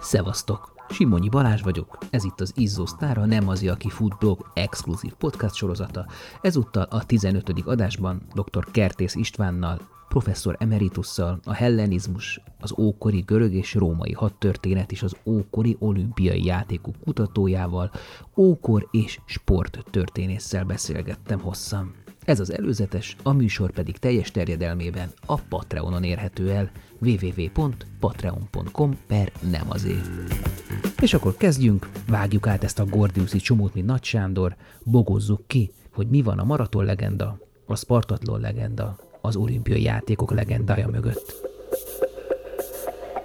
Szevasztok! Simonyi Balázs vagyok, ez itt az Izzó Sztára, nem az, aki futblog exkluzív podcast sorozata. Ezúttal a 15. adásban dr. Kertész Istvánnal, professzor emeritusszal, a hellenizmus, az ókori görög és római hadtörténet és az ókori olimpiai játékok kutatójával, ókor és sporttörténésszel beszélgettem hosszan. Ez az előzetes, a műsor pedig teljes terjedelmében a Patreonon érhető el www.patreon.com per nem azért. És akkor kezdjünk, vágjuk át ezt a Gordiuszi csomót, mint Nagy Sándor, bogozzuk ki, hogy mi van a maraton legenda, a Spartatlon legenda, az olimpiai játékok legendája mögött.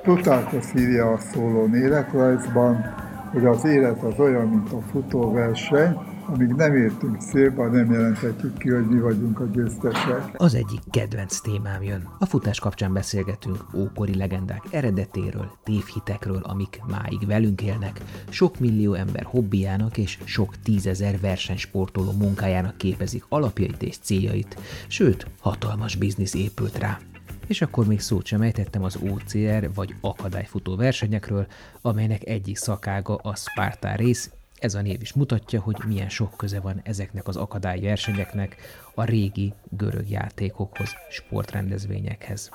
Plutarkos írja a szóló életrajzban, hogy az élet az olyan, mint a futóverseny, amíg nem értünk szélbe, nem jelenthetjük ki, hogy mi vagyunk a győztesek. Az egyik kedvenc témám jön. A futás kapcsán beszélgetünk ókori legendák eredetéről, tévhitekről, amik máig velünk élnek, sok millió ember hobbiának és sok tízezer versenysportoló munkájának képezik alapjait és céljait, sőt, hatalmas biznisz épült rá. És akkor még szót sem ejtettem az OCR vagy akadályfutó versenyekről, amelynek egyik szakága a Sparta rész, ez a név is mutatja, hogy milyen sok köze van ezeknek az akadályversenyeknek a régi görög játékokhoz, sportrendezvényekhez.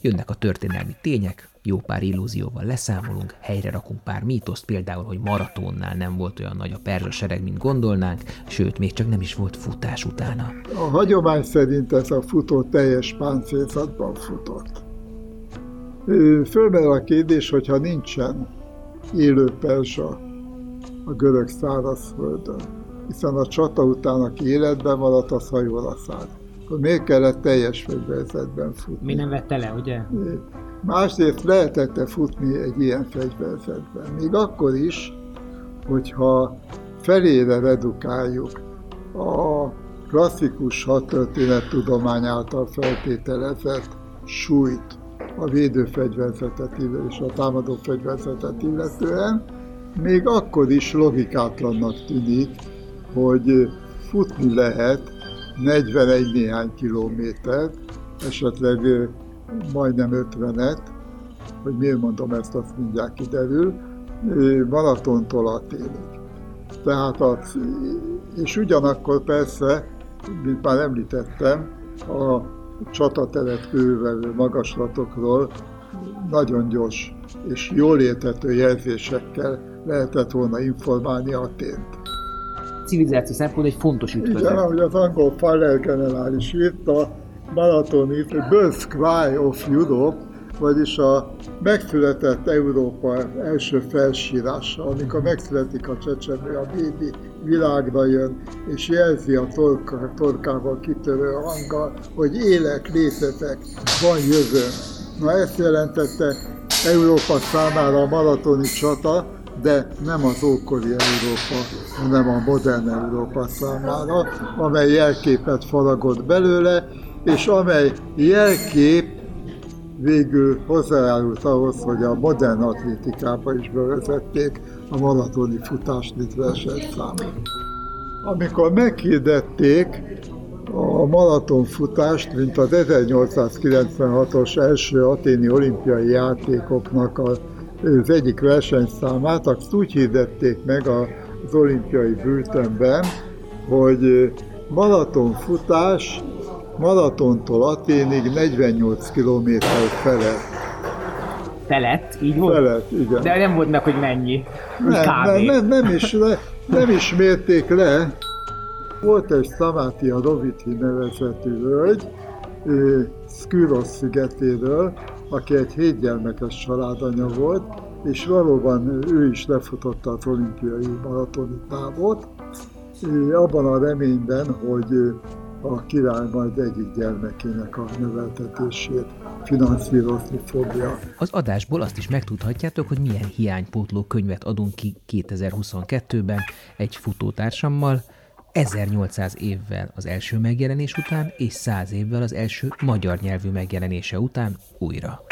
Jönnek a történelmi tények, jó pár illúzióval leszámolunk, helyre rakunk pár mítoszt, például, hogy maratonnál nem volt olyan nagy a perzsa sereg, mint gondolnánk, sőt, még csak nem is volt futás utána. A hagyomány szerint ez a futó teljes páncélzatban futott. Fölmerül a kérdés, hogyha nincsen élő perzsa a görög szárazföldön, hiszen a csata után, aki életben maradt, az hajóra szállt. Akkor miért kellett teljes fegyverzetben futni? Mi nem vette le, ugye? Másrészt lehetett futni egy ilyen fegyverzetben. Még akkor is, hogyha felére redukáljuk a klasszikus hadtörténet által feltételezett súlyt a védőfegyverzetet és a támadó fegyverzetet illetően, még akkor is logikátlannak tűnik, hogy futni lehet 41 néhány kilométert, esetleg majdnem 50-et, hogy miért mondom ezt, azt mindjárt kiderül, Balatontól Aténig. Tehát a, és ugyanakkor persze, mint már említettem, a csatateret körülvelő magaslatokról nagyon gyors és jól érthető jelzésekkel lehetett volna informálni a tént. Civilizáció szempontból egy fontos ütközet. Igen, ahogy az angol Farrell generális írta, Balatonit, a Birth Cry of Europe, vagyis a megszületett Európa első felsírása, amikor megszületik a csecsemő, a bébi világra jön, és jelzi a torka, torkával kitörő hanggal, hogy élek, létetek, van jövő. Na ezt jelentette Európa számára a maratoni csata, de nem az ókori Európa, hanem a modern Európa számára, amely jelképet faragott belőle, és amely jelkép végül hozzájárult ahhoz, hogy a modern atlétikába is bevezették a maratoni futást, mint versenyszámot. Amikor meghirdették a maratonfutást, mint az 1896-os első aténi olimpiai játékoknak az egyik versenyszámát, azt úgy hirdették meg az olimpiai bültenben, hogy maratonfutás maratontól Aténig 48 km felett. Felett? Így volt? Felett, igen. De nem volt meg, hogy mennyi. Nem, nem, nem, nem, is le, nem is mérték le. Volt egy Szamátia Rovithi nevezetű völgy, Skyros szigetéről, aki egy hétgyermekes családanya volt, és valóban ő is lefutotta az olimpiai maratoni távot, abban a reményben, hogy a király majd egyik gyermekének a növeltetését finanszírozni fogja. Az adásból azt is megtudhatjátok, hogy milyen hiánypótló könyvet adunk ki 2022-ben egy futótársammal, 1800 évvel az első megjelenés után, és 100 évvel az első magyar nyelvű megjelenése után újra.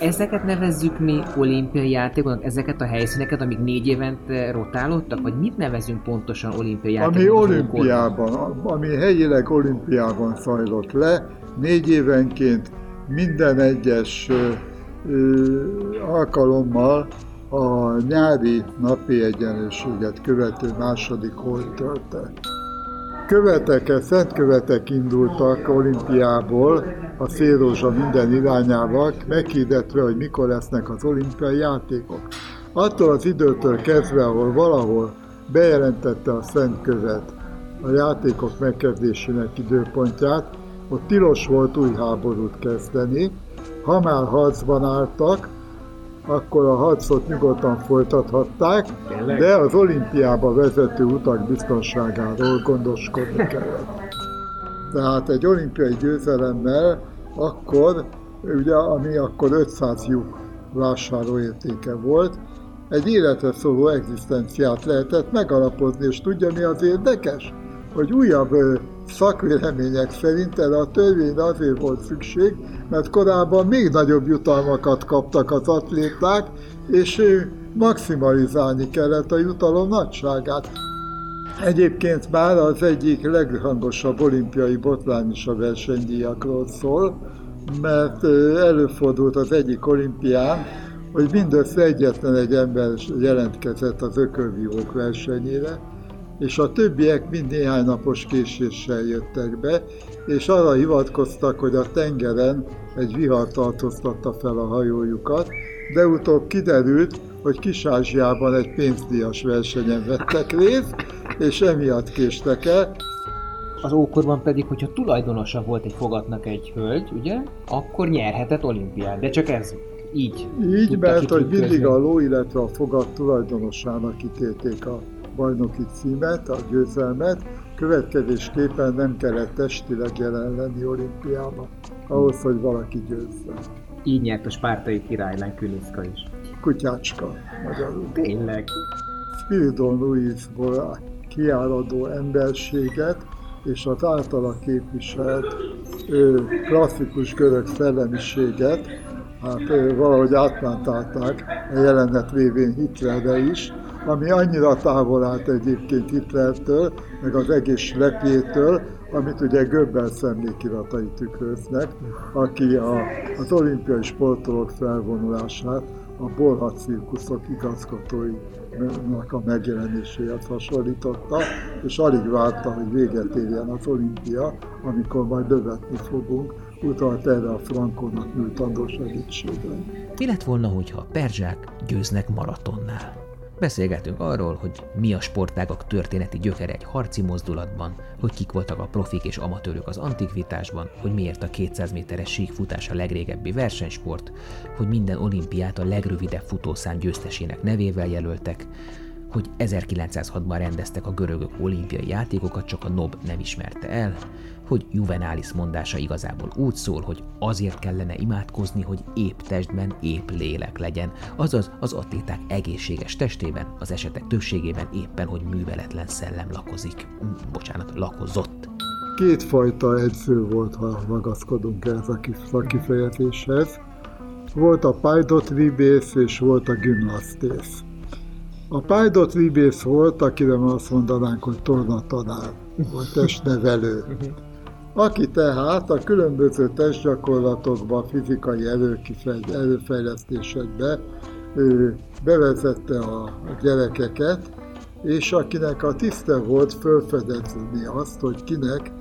Ezeket nevezzük mi olimpiai játékoknak, ezeket a helyszíneket, amik négy évente rotálódtak, vagy mit nevezünk pontosan olimpiai játékoknak? Ami olimpiában, ami helyileg olimpiában zajlott le, négy évenként minden egyes alkalommal a nyári napi egyenlőséget követő második holdtörte. Követek, szent követek indultak olimpiából, a szélrózsa minden irányába, meghirdetve, hogy mikor lesznek az olimpiai játékok. Attól az időtől kezdve, ahol valahol bejelentette a Szent Követ a játékok megkezdésének időpontját, ott tilos volt új háborút kezdeni. Ha már harcban álltak, akkor a harcot nyugodtan folytathatták, de az olimpiába vezető utak biztonságáról gondoskodni kellett. Tehát egy olimpiai győzelemmel akkor, ugye, ami akkor 500 lyuk vásárlóértéke volt, egy életre szóló egzisztenciát lehetett megalapozni, és tudja mi az érdekes? Hogy újabb szakvélemények szerint erre a törvényre azért volt szükség, mert korábban még nagyobb jutalmakat kaptak az atléták, és maximalizálni kellett a jutalom nagyságát. Egyébként már az egyik leghangosabb olimpiai botlány is a versenydíjakról szól, mert előfordult az egyik olimpián, hogy mindössze egyetlen egy ember jelentkezett az ökölvívók versenyére, és a többiek mind néhány napos késéssel jöttek be, és arra hivatkoztak, hogy a tengeren egy vihar tartóztatta fel a hajójukat, de utóbb kiderült, hogy Kis-Ázsiában egy pénzdíjas versenyen vettek részt, és emiatt késtek el. Az ókorban pedig, hogyha tulajdonosa volt egy fogatnak egy hölgy, ugye, akkor nyerhetett olimpiát, de csak ez így. Így, mert hogy mindig a ló, illetve a fogat tulajdonosának ítélték a bajnoki címet, a győzelmet, következésképpen nem kellett testileg jelen lenni olimpiában, ahhoz, hogy valaki győzze. Így nyert a spártai királylány Küniszka is. Kutyácska, magyarul. Tényleg. Spiridon Louisból kiáradó emberséget és az általa képviselt ő, klasszikus görög szellemiséget, hát valahogy átmentálták a jelenet révén Hitlerre is, ami annyira távol állt egyébként Hitlertől, meg az egész lepjétől, amit ugye Göbbels emlékiratai tükröznek, aki a, az olimpiai sportolók felvonulását a Bolha cirkuszok igazgatóinak a megjelenéséhez hasonlította, és alig várta, hogy véget érjen az olimpia, amikor majd lövetni fogunk, utalt erre a Frankónak nyújtandó segítségre. Mi lett volna, hogyha a perzsák győznek maratonnál? Beszélgetünk arról, hogy mi a sportágak történeti gyökere egy harci mozdulatban, hogy kik voltak a profik és amatőrök az antikvitásban, hogy miért a 200 méteres síkfutás a legrégebbi versenysport, hogy minden olimpiát a legrövidebb futószám győztesének nevével jelöltek, hogy 1906-ban rendeztek a görögök olimpiai játékokat, csak a NOB nem ismerte el, hogy Juvenalis mondása igazából úgy szól, hogy azért kellene imádkozni, hogy épp testben épp lélek legyen, azaz az atléták egészséges testében, az esetek többségében éppen, hogy műveletlen szellem lakozik. Bocsánat, lakozott. Kétfajta edző volt, ha ragaszkodunk ehhez a kifejezéshez. Volt a pajdot ribész és volt a gimnasztész. A pajdot ribész volt, akire azt mondanánk, hogy tornatanár, vagy testnevelő. Aki tehát a különböző testgyakorlatokba, fizikai előfejlesztésekbe ő bevezette a gyerekeket, és akinek a tiszte volt felfedezni azt, hogy kinek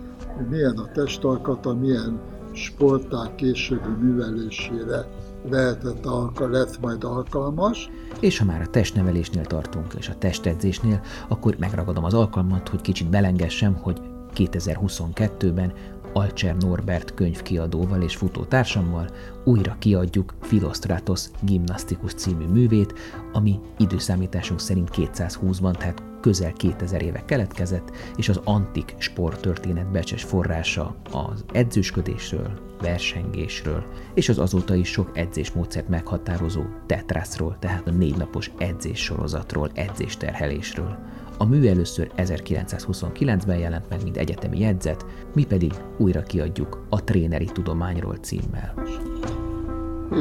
milyen a testalkata, milyen sporták későbbi művelésére lehetett alka, lesz majd alkalmas. És ha már a testnevelésnél tartunk, és a testedzésnél, akkor megragadom az alkalmat, hogy kicsit belengessem, hogy 2022-ben Alcser Norbert könyvkiadóval és futótársammal újra kiadjuk Philostratos Gimnasztikus című művét, ami időszámításunk szerint 220-ban, tehát közel 2000 éve keletkezett, és az antik sporttörténet becses forrása az edzősködésről, versengésről, és az azóta is sok edzésmódszert meghatározó tetrászról, tehát a négy napos edzés sorozatról, edzésterhelésről. A mű először 1929-ben jelent meg, mint egyetemi jegyzet, mi pedig újra kiadjuk a Tréneri Tudományról címmel.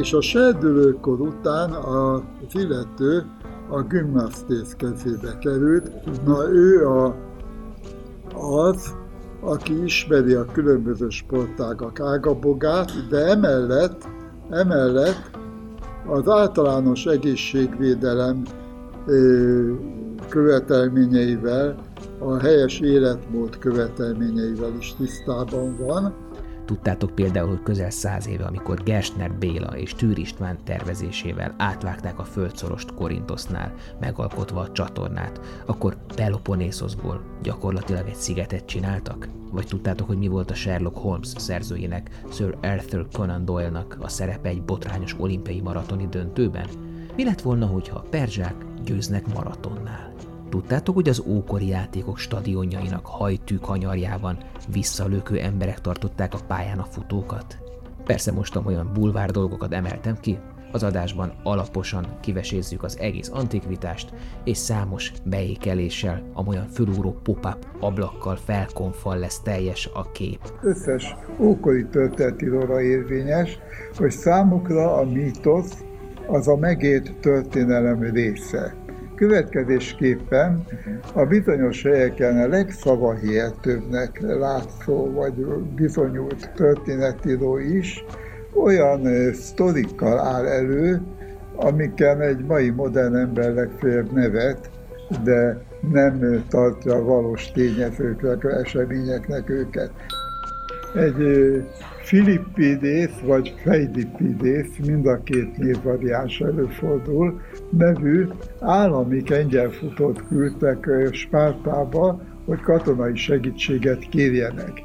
És a serdülőkor után az illető a gimnasztész kezébe került. Na ő a, az, aki ismeri a különböző sportágak ágabogát, de emellett, emellett az általános egészségvédelem követelményeivel, a helyes életmód követelményeivel is tisztában van. Tudtátok például, hogy közel száz éve, amikor Gersner Béla és Tűr István tervezésével átvágták a földszorost Korintosznál, megalkotva a csatornát, akkor Peloponnészosból gyakorlatilag egy szigetet csináltak? Vagy tudtátok, hogy mi volt a Sherlock Holmes szerzőjének, Sir Arthur Conan Doyle-nak a szerepe egy botrányos olimpiai maratoni döntőben? Mi lett volna, hogyha a perzsák győznek maratonnál? Tudtátok, hogy az ókori játékok stadionjainak hajtű kanyarjában visszalökő emberek tartották a pályán a futókat? Persze most olyan bulvár dolgokat emeltem ki, az adásban alaposan kivesézzük az egész antikvitást, és számos beékeléssel, amolyan fölúró pop-up ablakkal felkonfal lesz teljes a kép. Összes ókori történetíróra érvényes, hogy számukra a mítosz az a megélt történelem része. Következésképpen a bizonyos helyeken a legszavahihetőbbnek látszó vagy bizonyult történetíró is olyan sztorikkal áll elő, amiken egy mai modern ember legfeljebb nevet, de nem tartja valós tényezőknek, eseményeknek őket. Egy Filippidész vagy Fejlipidész, mind a két névvariáns előfordul, nevű állami kengyelfutót küldtek Spártába, hogy katonai segítséget kérjenek.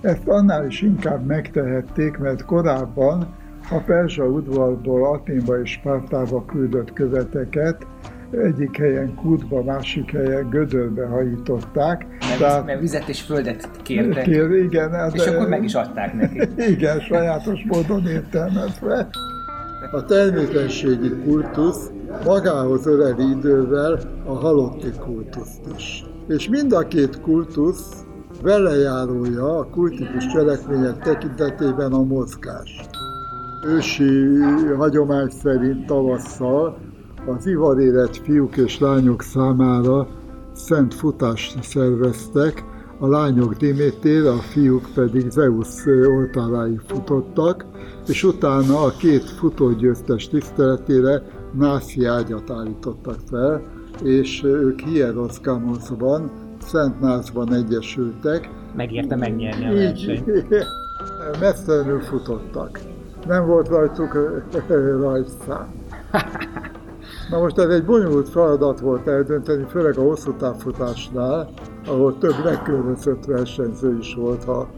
Ezt annál is inkább megtehették, mert korábban a Perzsa udvarból Aténba és Spártába küldött követeket egyik helyen kútba, másik helyen gödörbe hajították. Mert, tehát, mert vizet és földet kértek. Kér, igen, hát és de, akkor meg is adták neki. Igen, sajátos módon értelmezve. A termékenységi kultusz magához öleli idővel a halotti kultuszt is. És mind a két kultusz velejárója a kultikus cselekmények tekintetében a mozgás. Ősi hagyomány szerint tavasszal az ivarérett fiúk és lányok számára szent futást szerveztek, a lányok Dimétér, a fiúk pedig Zeus oltáráig futottak, és utána a két futógyőztes tiszteletére Nászi ágyat állítottak fel, és ők Hieroszkámoszban, Szent Nászban egyesültek. Megérte megnyerni a versenyt. Messzelenül futottak. Nem volt rajtuk rajtszám. Na most ez egy bonyolult feladat volt eldönteni, főleg a hosszú távfutásnál, ahol több legkülönbözőbb versenyző is volt, ha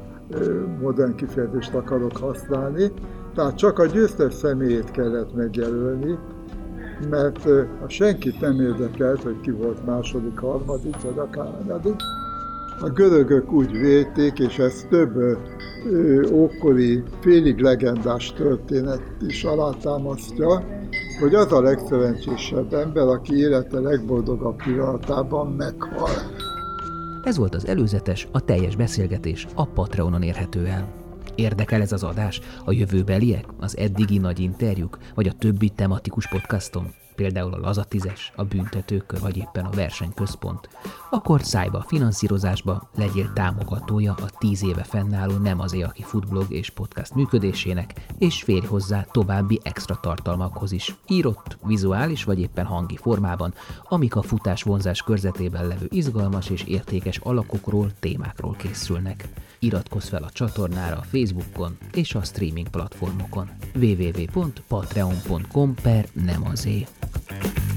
modern kifejezést akarok használni. Tehát csak a győztes személyét kellett megjelölni, mert a senkit nem érdekelt, hogy ki volt második, harmadik, vagy akár A görögök úgy védték, és ez több ókori, félig legendás történet is alátámasztja, hogy az a legszerencsésebb ember, aki élete legboldogabb pillanatában meghal. Ez volt az előzetes, a teljes beszélgetés a Patreonon érhető el. Érdekel ez az adás? A jövőbeliek? Az eddigi nagy interjúk? Vagy a többi tematikus podcastom? Például a lazatizes, a büntetőkör vagy éppen a versenyközpont, akkor szájba a finanszírozásba, legyél támogatója a tíz éve fennálló Nem az aki futblog és podcast működésének, és férj hozzá további extra tartalmakhoz is, írott, vizuális vagy éppen hangi formában, amik a futás vonzás körzetében levő izgalmas és értékes alakokról, témákról készülnek. Iratkozz fel a csatornára a Facebookon és a streaming platformokon www.patreon.com per nem azért. Thank you.